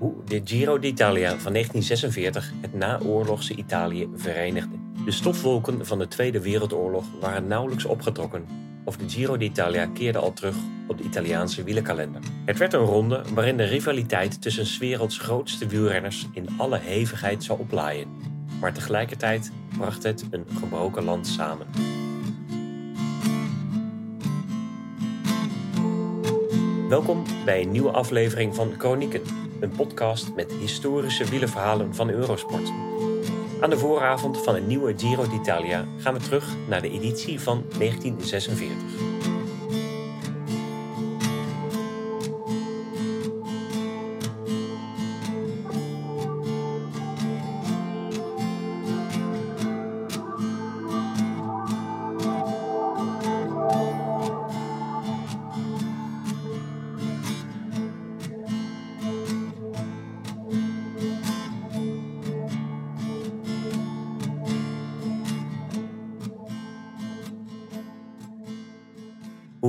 hoe de Giro d'Italia van 1946 het naoorlogse Italië verenigde. De stofwolken van de Tweede Wereldoorlog waren nauwelijks opgetrokken of de Giro d'Italia keerde al terug op de Italiaanse wielerkalender. Het werd een ronde waarin de rivaliteit tussen 's werelds grootste wielrenners in alle hevigheid zou oplaaien. Maar tegelijkertijd bracht het een gebroken land samen. Welkom bij een nieuwe aflevering van Chronieken, een podcast met historische wielerverhalen van Eurosport. Aan de vooravond van een nieuwe Giro d'Italia gaan we terug naar de editie van 1946.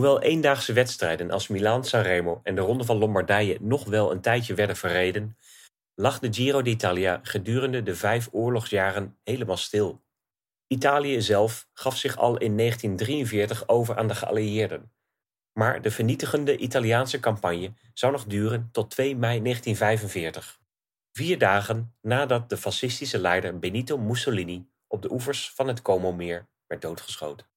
Hoewel eendaagse wedstrijden als Milaan-San Remo en de Ronde van Lombardije nog wel een tijdje werden verreden, lag de Giro d'Italia gedurende de vijf oorlogsjaren helemaal stil. Italië zelf gaf zich al in 1943 over aan de geallieerden. Maar de vernietigende Italiaanse campagne zou nog duren tot 2 mei 1945. Vier dagen nadat de fascistische leider Benito Mussolini op de oevers van het Como-meer werd doodgeschoten.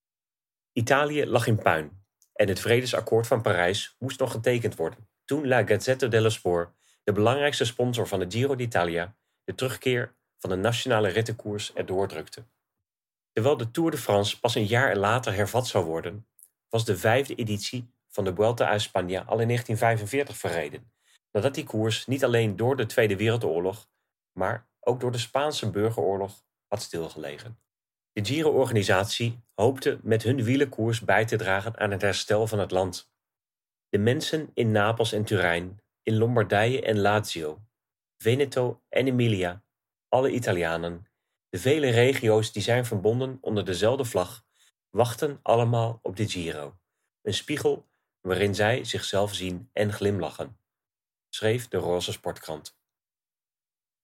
Italië lag in puin en het Vredesakkoord van Parijs moest nog getekend worden. Toen La Gazzetta dello Sport, de belangrijkste sponsor van de Giro d'Italia, de terugkeer van de nationale rittenkoers erdoor drukte. Terwijl de Tour de France pas een jaar later hervat zou worden, was de vijfde editie van de Vuelta a España al in 1945 verreden, nadat die koers niet alleen door de Tweede Wereldoorlog, maar ook door de Spaanse burgeroorlog had stilgelegen. De Giro-organisatie hoopte met hun wielerkoers bij te dragen aan het herstel van het land. De mensen in Napels en Turijn, in Lombardije en Lazio, Veneto en Emilia, alle Italianen, de vele regio's die zijn verbonden onder dezelfde vlag, wachten allemaal op de Giro, een spiegel waarin zij zichzelf zien en glimlachen, schreef de Roze Sportkrant.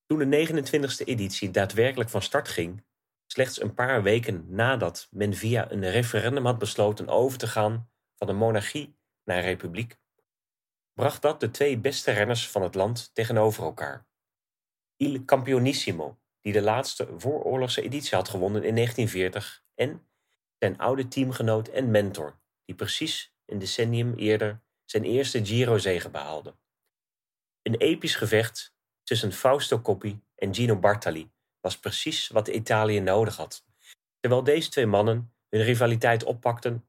Toen de 29e editie daadwerkelijk van start ging, slechts een paar weken nadat men via een referendum had besloten over te gaan van een monarchie naar een republiek, bracht dat de twee beste renners van het land tegenover elkaar. Il Campionissimo, die de laatste vooroorlogse editie had gewonnen in 1940, en zijn oude teamgenoot en mentor, die precies een decennium eerder zijn eerste Giro-zege behaalde. Een episch gevecht tussen Fausto Coppi en Gino Bartali was precies wat Italië nodig had. Terwijl deze twee mannen hun rivaliteit oppakten,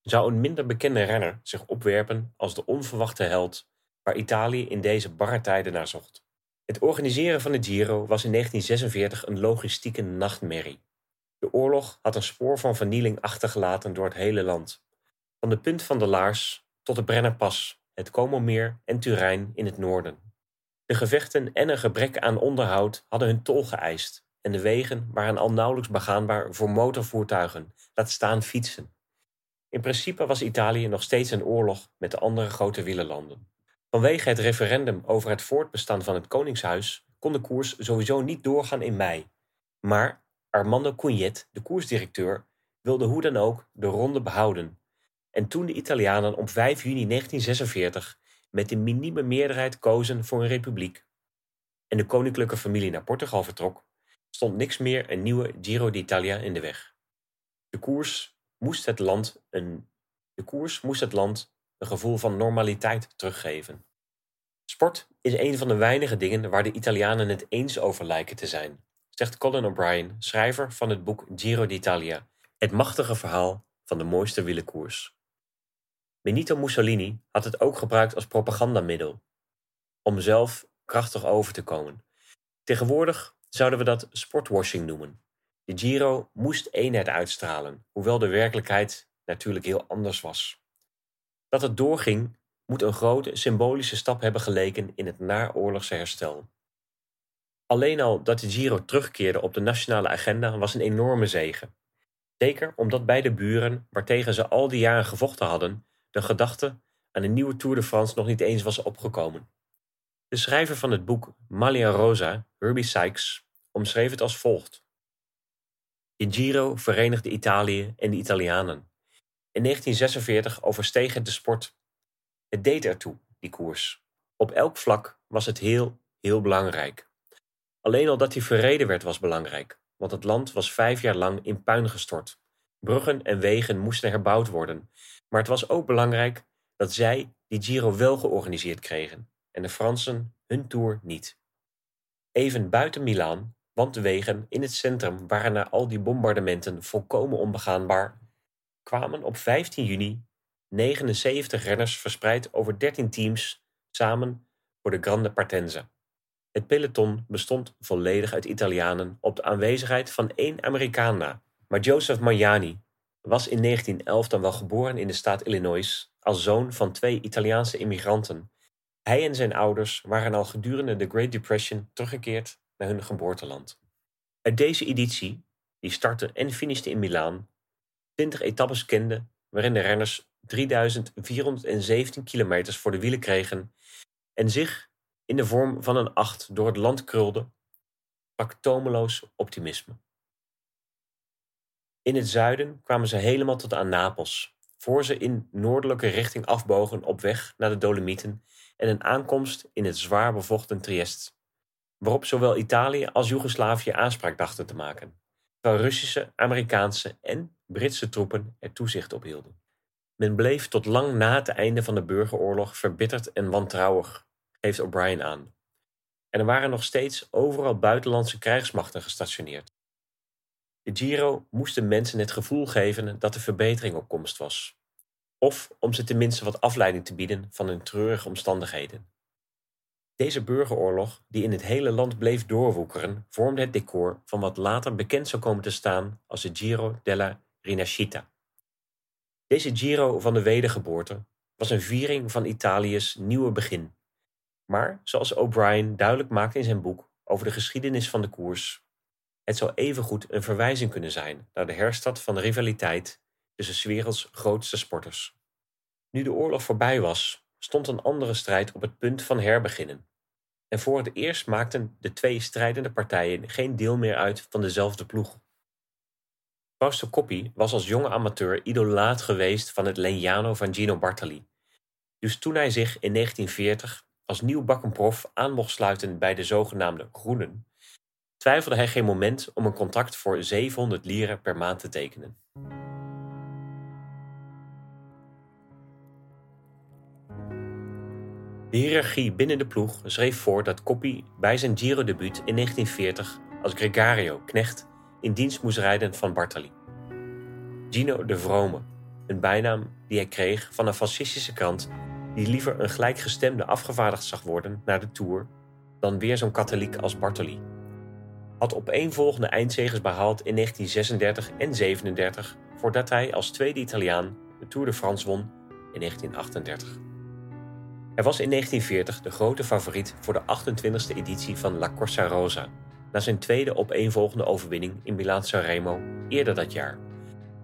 zou een minder bekende renner zich opwerpen als de onverwachte held waar Italië in deze barre tijden naar zocht. Het organiseren van de Giro was in 1946 een logistieke nachtmerrie. De oorlog had een spoor van vernieling achtergelaten door het hele land. Van de punt van de Laars tot de Brennerpas, het Como-meer en Turijn in het noorden. De gevechten en een gebrek aan onderhoud hadden hun tol geëist en de wegen waren al nauwelijks begaanbaar voor motorvoertuigen, laat staan fietsen. In principe was Italië nog steeds een oorlog met de andere grote wielerlanden. Vanwege het referendum over het voortbestaan van het Koningshuis kon de koers sowieso niet doorgaan in mei. Maar Armando Cugnet, de koersdirecteur, wilde hoe dan ook de ronde behouden. En toen de Italianen op 5 juni 1946 met een minieme meerderheid kozen voor een republiek en de koninklijke familie naar Portugal vertrok, stond niks meer een nieuwe Giro d'Italia in de weg. De koers moest het land een, de koers moest het land een gevoel van normaliteit teruggeven. Sport is een van de weinige dingen waar de Italianen het eens over lijken te zijn, zegt Colin O'Brien, schrijver van het boek Giro d'Italia, het machtige verhaal van de mooiste wielerkoers. Benito Mussolini had het ook gebruikt als propagandamiddel, om zelf krachtig over te komen. Tegenwoordig zouden we dat sportwashing noemen. De Giro moest eenheid uitstralen, hoewel de werkelijkheid natuurlijk heel anders was. Dat het doorging moet een grote symbolische stap hebben geleken in het naoorlogse herstel. Alleen al dat de Giro terugkeerde op de nationale agenda was een enorme zege. Zeker omdat beide buren, waartegen ze al die jaren gevochten hadden, de gedachte aan een nieuwe Tour de France nog niet eens was opgekomen. De schrijver van het boek Maglia Rosa, Herbie Sykes, omschreef het als volgt. De Giro verenigde Italië en de Italianen. In 1946 oversteeg het de sport. Het deed ertoe, die koers. Op elk vlak was het heel, heel belangrijk. Alleen al dat hij verreden werd was belangrijk, want het land was vijf jaar lang in puin gestort. Bruggen en wegen moesten herbouwd worden, maar het was ook belangrijk dat zij die Giro wel georganiseerd kregen en de Fransen hun tour niet. Even buiten Milaan, want de wegen in het centrum waren na al die bombardementen volkomen onbegaanbaar, kwamen op 15 juni 79 renners verspreid over 13 teams samen voor de Grande Partenza. Het peloton bestond volledig uit Italianen op de aanwezigheid van één Amerikaan na, maar Joseph Magnani was in 1911 dan wel geboren in de staat Illinois als zoon van twee Italiaanse immigranten. Hij en zijn ouders waren al gedurende de Great Depression teruggekeerd naar hun geboorteland. Uit deze editie, die startte en finishte in Milaan, 20 etappes kende waarin de renners 3417 kilometers voor de wielen kregen en zich in de vorm van een acht door het land krulde, sprak tomeloos optimisme. In het zuiden kwamen ze helemaal tot aan Napels, voor ze in noordelijke richting afbogen op weg naar de Dolomieten en een aankomst in het zwaar bevochten Triest, waarop zowel Italië als Joegoslavië aanspraak dachten te maken, terwijl Russische, Amerikaanse en Britse troepen er toezicht op hielden. Men bleef tot lang na het einde van de burgeroorlog verbitterd en wantrouwig, geeft O'Brien aan. En er waren nog steeds overal buitenlandse krijgsmachten gestationeerd. De Giro moest de mensen het gevoel geven dat de verbetering op komst was, of om ze tenminste wat afleiding te bieden van hun treurige omstandigheden. Deze burgeroorlog, die in het hele land bleef doorwoekeren, vormde het decor van wat later bekend zou komen te staan als de Giro della Rinascita. Deze Giro van de wedergeboorte was een viering van Italië's nieuwe begin. Maar, zoals O'Brien duidelijk maakt in zijn boek over de geschiedenis van de koers, het zou evengoed een verwijzing kunnen zijn naar de herstad van de rivaliteit tussen 's werelds grootste sporters. Nu de oorlog voorbij was, stond een andere strijd op het punt van herbeginnen. En voor het eerst maakten de twee strijdende partijen geen deel meer uit van dezelfde ploeg. Fausto Coppi was als jonge amateur idolaat geweest van het Legnano van Gino Bartali. Dus toen hij zich in 1940 als nieuwbakken prof aan mocht sluiten bij de zogenaamde Groenen, twijfelde hij geen moment om een contract voor 700 lieren per maand te tekenen. De hiërarchie binnen de ploeg schreef voor dat Coppi bij zijn Giro-debuut in 1940 als Gregario, knecht, in dienst moest rijden van Bartali. Gino de Vrome, een bijnaam die hij kreeg van een fascistische krant die liever een gelijkgestemde afgevaardigd zag worden naar de Tour dan weer zo'n katholiek als Bartoli. Had opeenvolgende eindzegers behaald in 1936 en 37 voordat hij als tweede Italiaan de Tour de France won in 1938. Hij was in 1940 de grote favoriet voor de 28e editie van La Corsa Rosa, na zijn tweede opeenvolgende overwinning in Milaan-San Remo eerder dat jaar.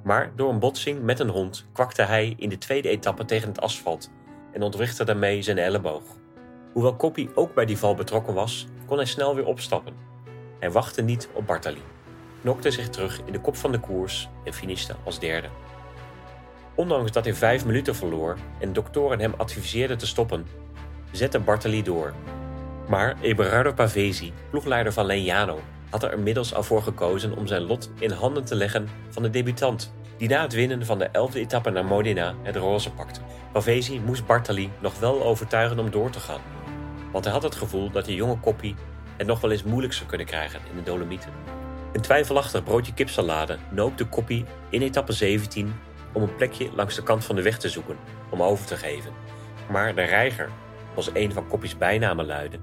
Maar door een botsing met een hond kwakte hij in de tweede etappe tegen het asfalt en ontwrichtte daarmee zijn elleboog. Hoewel Coppi ook bij die val betrokken was, kon hij snel weer opstappen. Hij wachtte niet op Bartali, knokte zich terug in de kop van de koers en finishte als derde. Ondanks dat hij vijf minuten verloor en doktoren hem adviseerden te stoppen, zette Bartali door. Maar Eberardo Pavesi, ploegleider van Legnano, had er inmiddels al voor gekozen om zijn lot in handen te leggen van de debutant, die na het winnen van de elfde etappe naar Modena het roze pakte. Pavesi moest Bartali nog wel overtuigen om door te gaan, want hij had het gevoel dat de jonge koppie het nog wel eens moeilijk zou kunnen krijgen in de Dolomieten. Een twijfelachtig broodje kipsalade noopte Koppie in etappe 17 om een plekje langs de kant van de weg te zoeken om over te geven. Maar de reiger, zoals een van Koppies bijnamen luidde,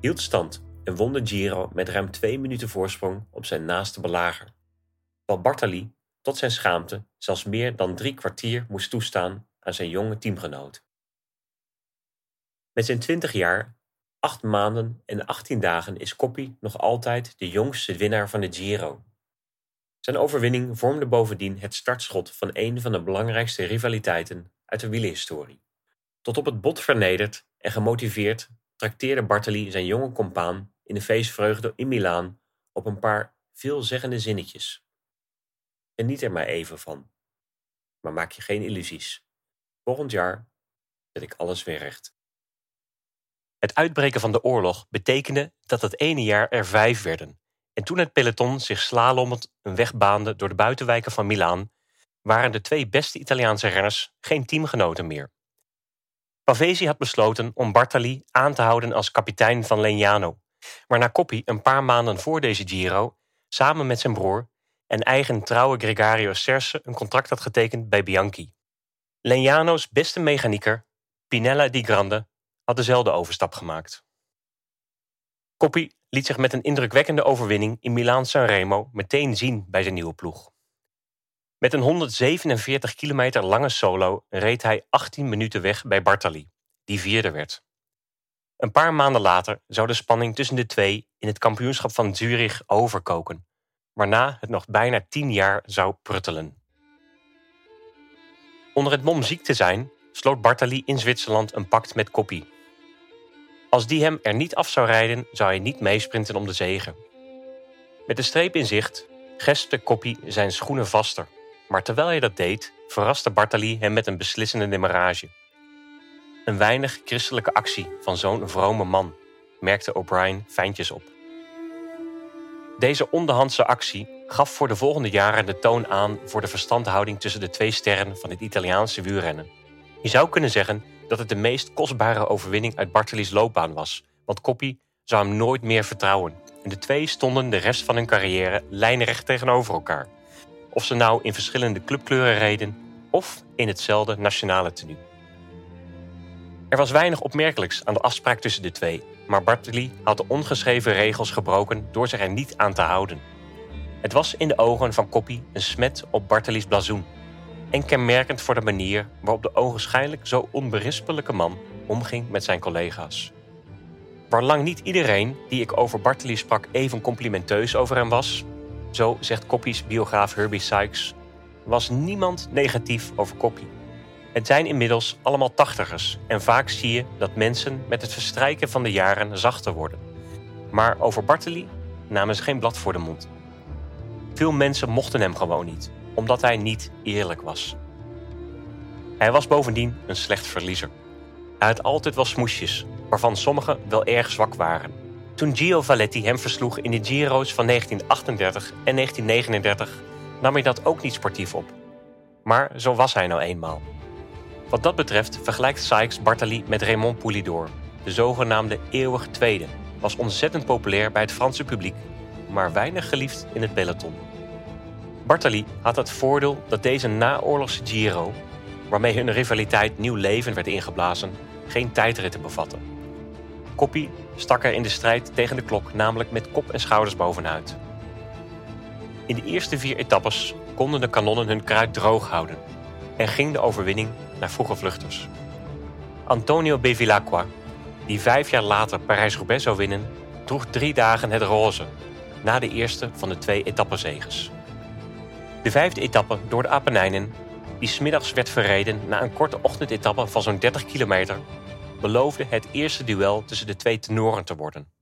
hield stand en won de Giro met ruim twee minuten voorsprong op zijn naaste belager. Terwijl Bartali, tot zijn schaamte, zelfs meer dan drie kwartier moest toestaan aan zijn jonge teamgenoot. Met zijn 20 jaar, 8 maanden en 18 dagen is Coppi nog altijd de jongste winnaar van de Giro. Zijn overwinning vormde bovendien het startschot van een van de belangrijkste rivaliteiten uit de wielerhistorie. Tot op het bot vernederd en gemotiveerd trakteerde Bartali zijn jonge compaan in de feestvreugde in Milaan op een paar veelzeggende zinnetjes. Geniet er maar even van. Maar maak je geen illusies. Volgend jaar zet ik alles weer recht. Het uitbreken van de oorlog betekende dat het ene jaar er vijf werden. En toen het peloton zich slalommend een weg baande door de buitenwijken van Milaan, waren de twee beste Italiaanse renners geen teamgenoten meer. Pavesi had besloten om Bartali aan te houden als kapitein van Legnano, waarna Coppi een paar maanden voor deze Giro samen met zijn broer en eigen trouwe Gregario Serse een contract had getekend bij Bianchi. Legnano's beste mechanieker, Pinella di Grande, had dezelfde overstap gemaakt. Coppi liet zich met een indrukwekkende overwinning in Milaan-San Remo meteen zien bij zijn nieuwe ploeg. Met een 147 kilometer lange solo reed hij 18 minuten weg bij Bartali, die vierde werd. Een paar maanden later zou de spanning tussen de twee in het kampioenschap van Zurich overkoken, waarna het nog bijna 10 jaar zou pruttelen. Onder het mom ziek te zijn, sloot Bartali in Zwitserland een pact met Coppi. Als die hem er niet af zou rijden, zou hij niet meesprinten om de zegen. Met de streep in zicht geste Coppi zijn schoenen vaster maar terwijl hij dat deed, verraste Bartali hem met een beslissende demarrage. Een weinig christelijke actie van zo'n vrome man, merkte O'Brien fijntjes op. Deze onderhandse actie gaf voor de volgende jaren de toon aan voor de verstandhouding tussen de twee sterren van het Italiaanse wielrennen. Je zou kunnen zeggen dat het de meest kostbare overwinning uit Bartali's loopbaan was, want Coppi zou hem nooit meer vertrouwen en de twee stonden de rest van hun carrière lijnrecht tegenover elkaar. Of ze nou in verschillende clubkleuren reden of in hetzelfde nationale tenue. Er was weinig opmerkelijks aan de afspraak tussen de twee, maar Bartoli had de ongeschreven regels gebroken door zich er niet aan te houden. Het was in de ogen van Coppi een smet op Bartoli's blazoen en kenmerkend voor de manier waarop de ogenschijnlijk zo onberispelijke man omging met zijn collega's. Waar lang niet iedereen die ik over Bartoli sprak even complimenteus over hem was, zo zegt Koppie's biograaf Herbie Sykes, was niemand negatief over Koppie. Het zijn inmiddels allemaal tachtigers en vaak zie je dat mensen met het verstrijken van de jaren zachter worden. Maar over Bartoli namen ze geen blad voor de mond. Veel mensen mochten hem gewoon niet, omdat hij niet eerlijk was. Hij was bovendien een slecht verliezer. Hij had altijd wel smoesjes, waarvan sommige wel erg zwak waren toen Gio Valetti hem versloeg in de Giro's van 1938 en 1939 nam hij dat ook niet sportief op. Maar zo was hij nou eenmaal. Wat dat betreft vergelijkt Sykes Bartali met Raymond Poulidor. De zogenaamde eeuwig tweede was ontzettend populair bij het Franse publiek, maar weinig geliefd in het peloton. Bartali had het voordeel dat deze naoorlogse Giro, waarmee hun rivaliteit nieuw leven werd ingeblazen, geen tijdritten bevatte. Koppie stak er in de strijd tegen de klok namelijk met kop en schouders bovenuit. In de eerste vier etappes konden de kanonnen hun kruid droog houden en ging de overwinning naar vroege vluchters. Antonio Bevilacqua, die vijf jaar later Parijs-Roubaix zou winnen, droeg drie dagen het roze na de eerste van de twee etappezeges. De vijfde etappe door de Apennijnen, die smiddags werd verreden na een korte ochtendetappe van zo'n 30 kilometer, beloofde het eerste duel tussen de twee tenoren te worden.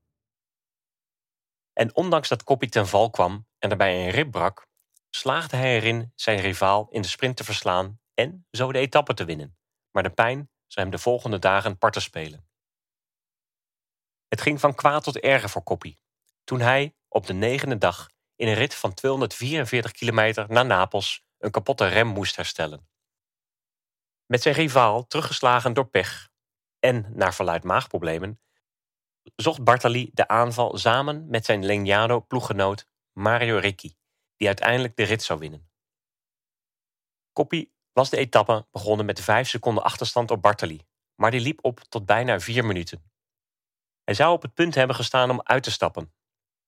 En ondanks dat Koppie ten val kwam en daarbij een rib brak, slaagde hij erin zijn rivaal in de sprint te verslaan en zo de etappe te winnen. Maar de pijn zou hem de volgende dagen parten spelen. Het ging van kwaad tot erger voor Koppie, toen hij op de negende dag in een rit van 244 kilometer naar Napels een kapotte rem moest herstellen. Met zijn rivaal teruggeslagen door pech en naar verluid maagproblemen, zocht Bartali de aanval samen met zijn Legnano-ploeggenoot Mario Ricci, die uiteindelijk de rit zou winnen. Coppi was de etappe begonnen met 5 seconden achterstand op Bartali, maar die liep op tot bijna 4 minuten. Hij zou op het punt hebben gestaan om uit te stappen,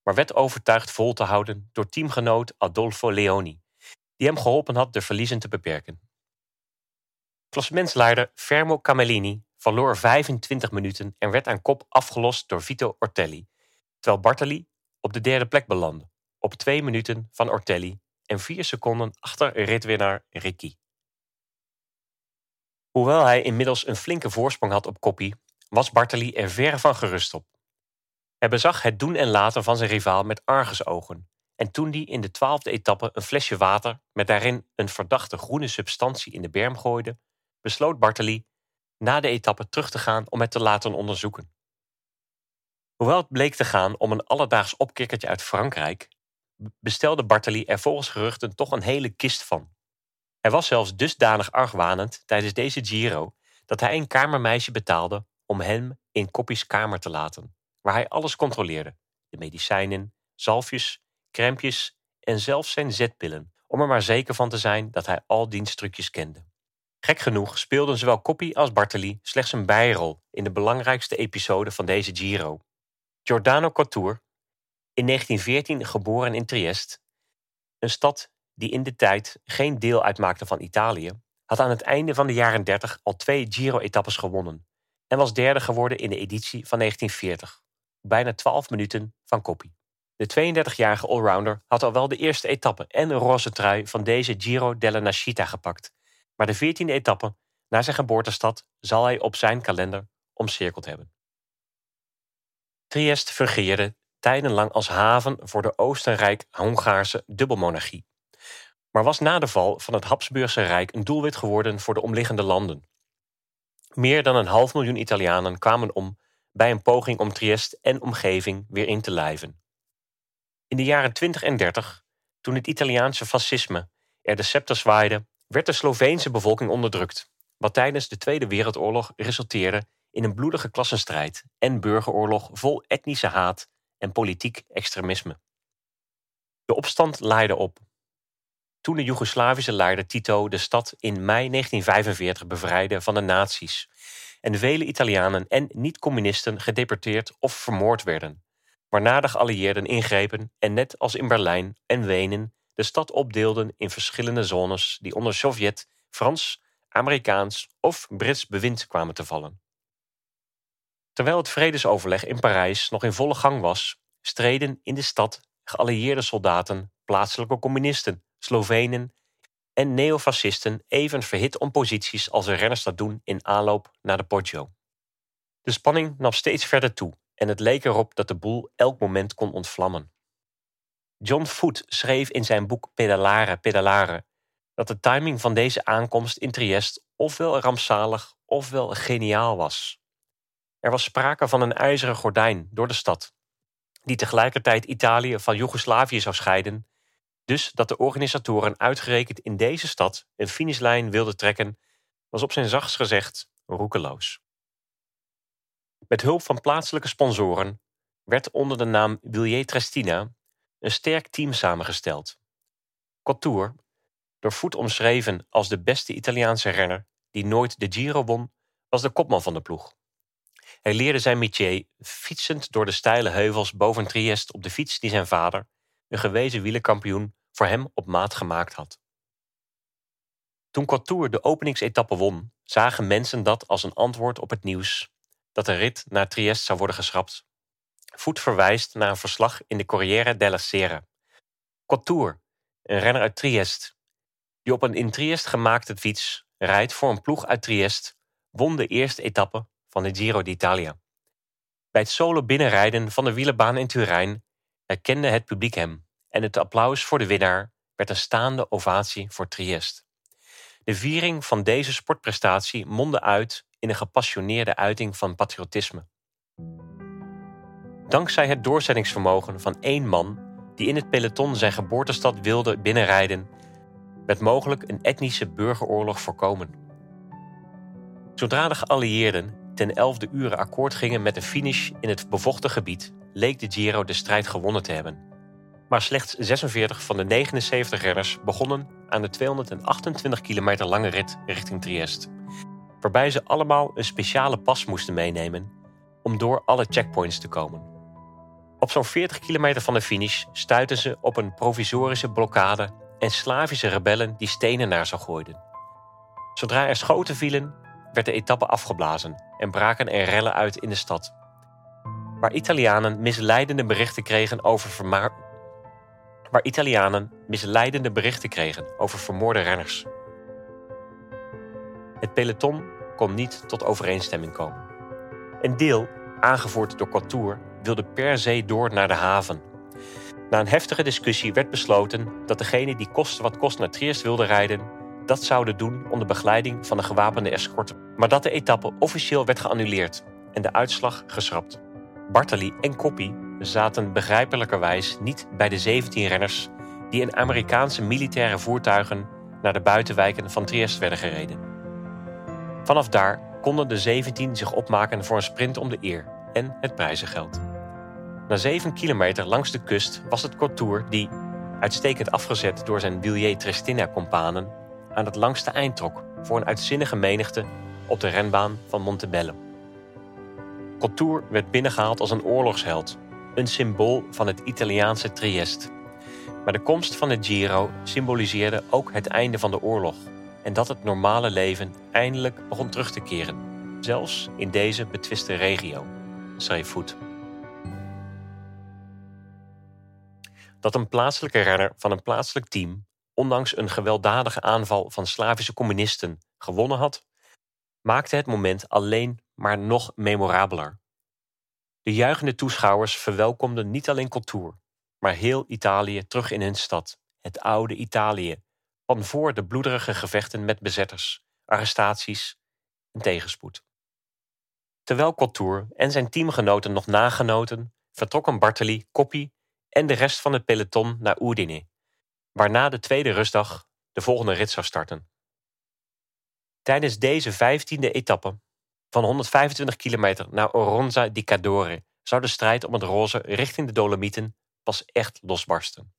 maar werd overtuigd vol te houden door teamgenoot Adolfo Leoni, die hem geholpen had de verliezen te beperken. Klassementsleider Fermo Camellini verloor 25 minuten en werd aan kop afgelost door Vito Ortelli, terwijl Bartali op de derde plek belandde, op twee minuten van Ortelli en vier seconden achter ritwinnaar Ricci. Hoewel hij inmiddels een flinke voorsprong had op Coppi, was Bartali er verre van gerust op. Hij bezag het doen en laten van zijn rivaal met argusogen. En toen die in de twaalfde etappe een flesje water met daarin een verdachte groene substantie in de berm gooide, besloot Bartali na de etappe terug te gaan om het te laten onderzoeken. Hoewel het bleek te gaan om een alledaags opkikkertje uit Frankrijk, bestelde Bartali er volgens geruchten toch een hele kist van. Hij was zelfs dusdanig argwanend tijdens deze Giro dat hij een kamermeisje betaalde om hem in Koppie's kamer te laten, waar hij alles controleerde: de medicijnen, zalfjes, crèmpjes en zelfs zijn zetpillen, om er maar zeker van te zijn dat hij al diens trucjes kende. Gek genoeg speelden zowel Koppie als Bartali slechts een bijrol in de belangrijkste episode van deze Giro. Giordano Couture, in 1914 geboren in Triest, een stad die in de tijd geen deel uitmaakte van Italië, had aan het einde van de jaren 30 al twee Giro-etappes gewonnen en was derde geworden in de editie van 1940, bijna 12 minuten van Coppi. De 32-jarige allrounder had al wel de eerste etappe en de roze trui van deze Giro della Nascita gepakt, maar de 14e etappe naar zijn geboortestad zal hij op zijn kalender omcirkeld hebben. Triest fungeerde tijdenlang als haven voor de Oostenrijk-Hongaarse dubbelmonarchie, maar was na de val van het Habsburgse Rijk een doelwit geworden voor de omliggende landen. Meer dan een half miljoen Italianen kwamen om bij een poging om Triest en omgeving weer in te lijven. In de jaren 20 en 30, toen het Italiaanse fascisme er de scepter zwaaide, werd de Sloveense bevolking onderdrukt, wat tijdens de Tweede Wereldoorlog resulteerde in een bloedige klassenstrijd en burgeroorlog vol etnische haat en politiek extremisme. De opstand laaide op. Toen de Joegoslavische leider Tito de stad in mei 1945 bevrijdde van de nazi's en vele Italianen en niet-communisten gedeporteerd of vermoord werden, waarna de geallieerden ingrepen en net als in Berlijn en Wenen de stad opdeelden in verschillende zones die onder Sovjet, Frans, Amerikaans of Brits bewind kwamen te vallen. Terwijl het vredesoverleg in Parijs nog in volle gang was, streden in de stad geallieerde soldaten, plaatselijke communisten, Slovenen en neofascisten even verhit om posities als de renners dat doen in aanloop naar de Poggio. De spanning nam steeds verder toe en het leek erop dat de boel elk moment kon ontvlammen. John Foote schreef in zijn boek Pedalare, Pedalare dat de timing van deze aankomst in Triest ofwel rampzalig ofwel geniaal was. Er was sprake van een ijzeren gordijn door de stad, die tegelijkertijd Italië van Joegoslavië zou scheiden, dus dat de organisatoren uitgerekend in deze stad een finishlijn wilden trekken, was op zijn zachtst gezegd roekeloos. Met hulp van plaatselijke sponsoren werd onder de naam Willier Trestina een sterk team samengesteld. Couture, door voet omschreven als de beste Italiaanse renner die nooit de Giro won, was de kopman van de ploeg. Hij leerde zijn métier fietsend door de steile heuvels boven Triest op de fiets die zijn vader, een gewezen wielerkampioen, voor hem op maat gemaakt had. Toen Couture de openingsetappe won, zagen mensen dat als een antwoord op het nieuws dat de rit naar Triest zou worden geschrapt. Voet verwijst naar een verslag in de Corriere della Sera. Couture, een renner uit Triest, die op een in Triest gemaakte fiets rijdt voor een ploeg uit Triest, won de eerste etappe van de Giro d'Italia. Bij het solo binnenrijden van de wielerbaan in Turijn herkende het publiek hem en het applaus voor de winnaar werd een staande ovatie voor Triest. De viering van deze sportprestatie mondde uit in een gepassioneerde uiting van patriotisme. Dankzij het doorzettingsvermogen van één man die in het peloton zijn geboortestad wilde binnenrijden, werd mogelijk een etnische burgeroorlog voorkomen. Zodra de geallieerden ten elfde uren akkoord gingen met een finish in het bevochten gebied, leek de Giro de strijd gewonnen te hebben. Maar slechts 46 van de 79 renners begonnen aan de 228 kilometer lange rit richting Triest, waarbij ze allemaal een speciale pas moesten meenemen om door alle checkpoints te komen. Op zo'n 40 kilometer van de finish stuitten ze op een provisorische blokkade en Slavische rebellen die stenen naar ze gooiden. Zodra er schoten vielen, werd de etappe afgeblazen en braken er rellen uit in de stad. Waar Italianen misleidende berichten kregen over vermaar... waar Italianen misleidende berichten kregen over vermoorde renners. Het peloton kon niet tot overeenstemming komen. Een deel, aangevoerd door Couture, wilde per se door naar de haven. Na een heftige discussie werd besloten dat degene die koste wat kost naar Triest wilde rijden, dat zouden doen onder begeleiding van een gewapende escorte. Maar dat de etappe officieel werd geannuleerd en de uitslag geschrapt. Bartali en Koppie zaten begrijpelijkerwijs niet bij de 17 renners die in Amerikaanse militaire voertuigen naar de buitenwijken van Triest werden gereden. Vanaf daar konden de 17 zich opmaken voor een sprint om de eer en het prijzengeld. Na 7 kilometer langs de kust was het Couture die, uitstekend afgezet door zijn Billet Tristina-companen, aan het langste eind trok voor een uitzinnige menigte op de renbaan van Montebello. Couture werd binnengehaald als een oorlogsheld, een symbool van het Italiaanse Triest. Maar de komst van de Giro symboliseerde ook het einde van de oorlog en dat het normale leven eindelijk begon terug te keren, zelfs in deze betwiste regio, schreef Voet. Dat een plaatselijke renner van een plaatselijk team, ondanks een gewelddadige aanval van Slavische communisten, gewonnen had, maakte het moment alleen maar nog memorabeler. De juichende toeschouwers verwelkomden niet alleen Couture, maar heel Italië terug in hun stad, het oude Italië, van voor de bloederige gevechten met bezetters, arrestaties en tegenspoed. Terwijl Couture en zijn teamgenoten nog nagenoten, vertrokken Bartoli, Coppi en de rest van het peloton naar Udine, waarna de tweede rustdag de volgende rit zou starten. Tijdens deze vijftiende etappe van 125 kilometer naar Oronza di Cadore zou de strijd om het roze richting de Dolomieten pas echt losbarsten.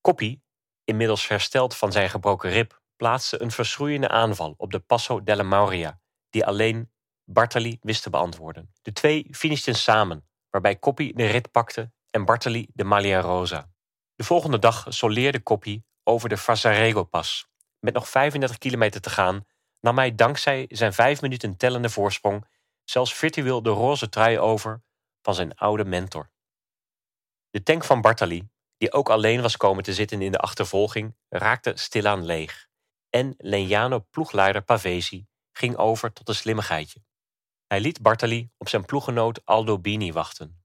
Coppi, inmiddels hersteld van zijn gebroken rib, plaatste een verschroeiende aanval op de Passo della Mauria, die alleen Bartali wist te beantwoorden. De twee finishten samen, waarbij Coppi de rit pakte en Bartali de Maglia Rosa. De volgende dag soleerde Coppi over de Fasarego-pas. Met nog 35 kilometer te gaan nam hij dankzij zijn vijf minuten tellende voorsprong zelfs virtueel de roze trui over van zijn oude mentor. De tank van Bartali, die ook alleen was komen te zitten in de achtervolging, raakte stilaan leeg. En Legnano ploegleider Pavesi ging over tot een slimmigheidje. Hij liet Bartali op zijn ploeggenoot Aldo Bini wachten.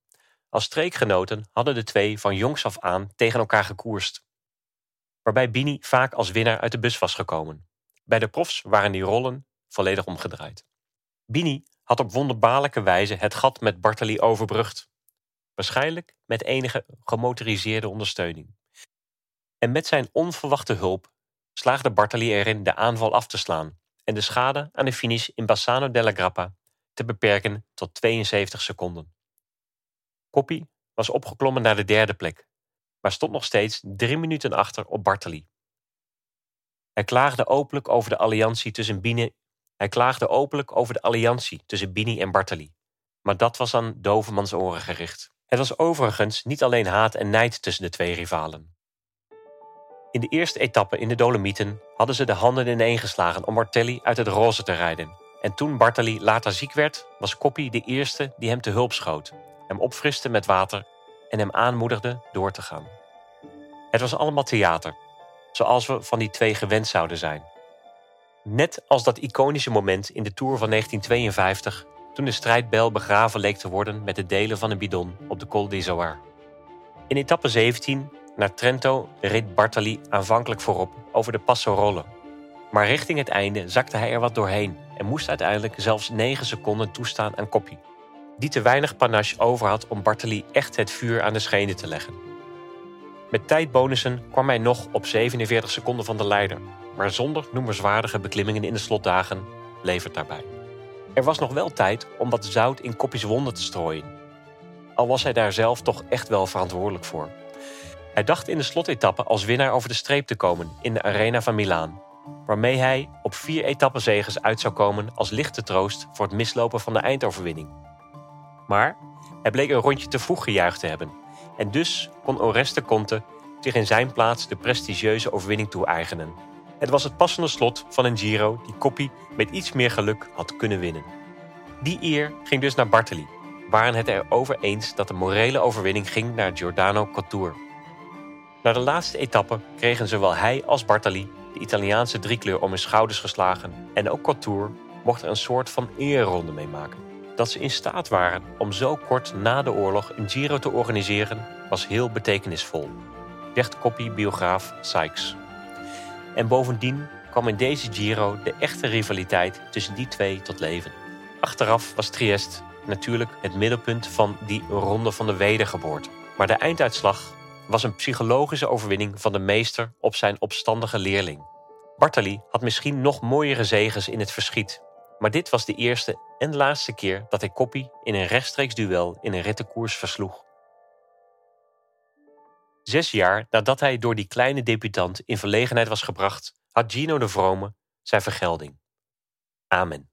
Als streekgenoten hadden de twee van jongs af aan tegen elkaar gekoerst. Waarbij Bini vaak als winnaar uit de bus was gekomen. Bij de profs waren die rollen volledig omgedraaid. Bini had op wonderbaarlijke wijze het gat met Bartali overbrugd. Waarschijnlijk met enige gemotoriseerde ondersteuning. En met zijn onverwachte hulp slaagde Bartali erin de aanval af te slaan en de schade aan de finish in Bassano della Grappa te beperken tot 72 seconden. Coppi was opgeklommen naar de derde plek, maar stond nog steeds drie minuten achter op Bartali. Hij klaagde openlijk over de alliantie tussen Bini, hij klaagde openlijk over de alliantie tussen Bini en Bartali, maar dat was aan dovemans oren gericht. Het was overigens niet alleen haat en nijd tussen de twee rivalen. In de eerste etappe in de Dolomieten hadden ze de handen ineengeslagen om Martelli uit het roze te rijden. En toen Bartali later ziek werd, was Coppi de eerste die hem te hulp schoot, hem opfriste met water en hem aanmoedigde door te gaan. Het was allemaal theater, zoals we van die twee gewend zouden zijn. Net als dat iconische moment in de Tour van 1952, toen de strijdbel begraven leek te worden met de delen van een bidon op de Col d'Izoard. In etappe 17 naar Trento reed Bartali aanvankelijk voorop over de Passo Rolle. Maar richting het einde zakte hij er wat doorheen en moest uiteindelijk zelfs 9 seconden toestaan aan Coppi, die te weinig panache over had om Bartali echt het vuur aan de schenen te leggen. Met tijdbonussen kwam hij nog op 47 seconden van de leider, maar zonder noemenswaardige beklimmingen in de slotdagen het daarbij. Er was nog wel tijd om wat zout in Koppi's wonden te strooien. Al was hij daar zelf toch echt wel verantwoordelijk voor. Hij dacht in de slotetappe als winnaar over de streep te komen in de Arena van Milaan, waarmee hij op vier etappenzegers uit zou komen als lichte troost voor het mislopen van de eindoverwinning. Maar hij bleek een rondje te vroeg gejuicht te hebben en dus kon Oreste Conte zich in zijn plaats de prestigieuze overwinning toe-eigenen. Het was het passende slot van een Giro die Coppi met iets meer geluk had kunnen winnen. Die eer ging dus naar Bartoli, waren het erover eens dat de morele overwinning ging naar Giordano Couture. Na de laatste etappe kregen zowel hij als Bartali de Italiaanse driekleur om hun schouders geslagen en ook Couture mocht er een soort van eerronde mee maken. Dat ze in staat waren om zo kort na de oorlog een Giro te organiseren was heel betekenisvol, zegt koppie-biograaf Sykes. En bovendien kwam in deze Giro de echte rivaliteit tussen die twee tot leven. Achteraf was Triest natuurlijk het middelpunt van die ronde van de wedergeboorte. Maar de einduitslag was een psychologische overwinning van de meester op zijn opstandige leerling. Bartali had misschien nog mooiere zegens in het verschiet, maar dit was de eerste en laatste keer dat hij Koppie in een rechtstreeks duel in een rittenkoers versloeg. Zes jaar nadat hij door die kleine debutant in verlegenheid was gebracht, had Gino de Vrome zijn vergelding. Amen.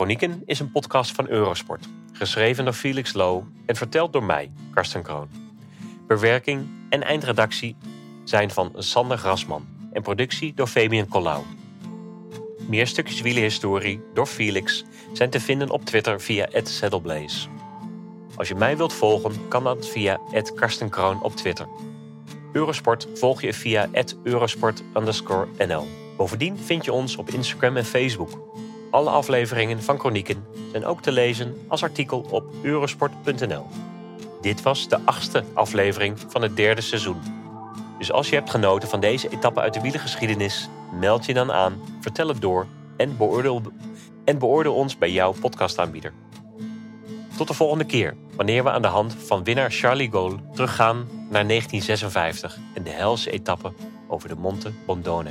Chronieken is een podcast van Eurosport, geschreven door Felix Low en verteld door mij, Karsten Kroon. Bewerking en eindredactie zijn van Sander Grasman en productie door Fabian Collau. Meer stukjes wielenhistorie door Felix zijn te vinden op Twitter via @saddleblaze. Als je mij wilt volgen, kan dat via @karstenkroon op Twitter. Eurosport volg je via eurosport_nl. Bovendien vind je ons op Instagram en Facebook. Alle afleveringen van Chronieken zijn ook te lezen als artikel op eurosport.nl. Dit was de achtste aflevering van het derde seizoen. Dus als je hebt genoten van deze etappe uit de wielengeschiedenis, meld je dan aan, vertel het door en beoordeel, en beoordeel ons bij jouw podcastaanbieder. Tot de volgende keer, wanneer we aan de hand van winnaar Charlie Gaulle teruggaan naar 1956 en de helse etappe over de Monte Bondone.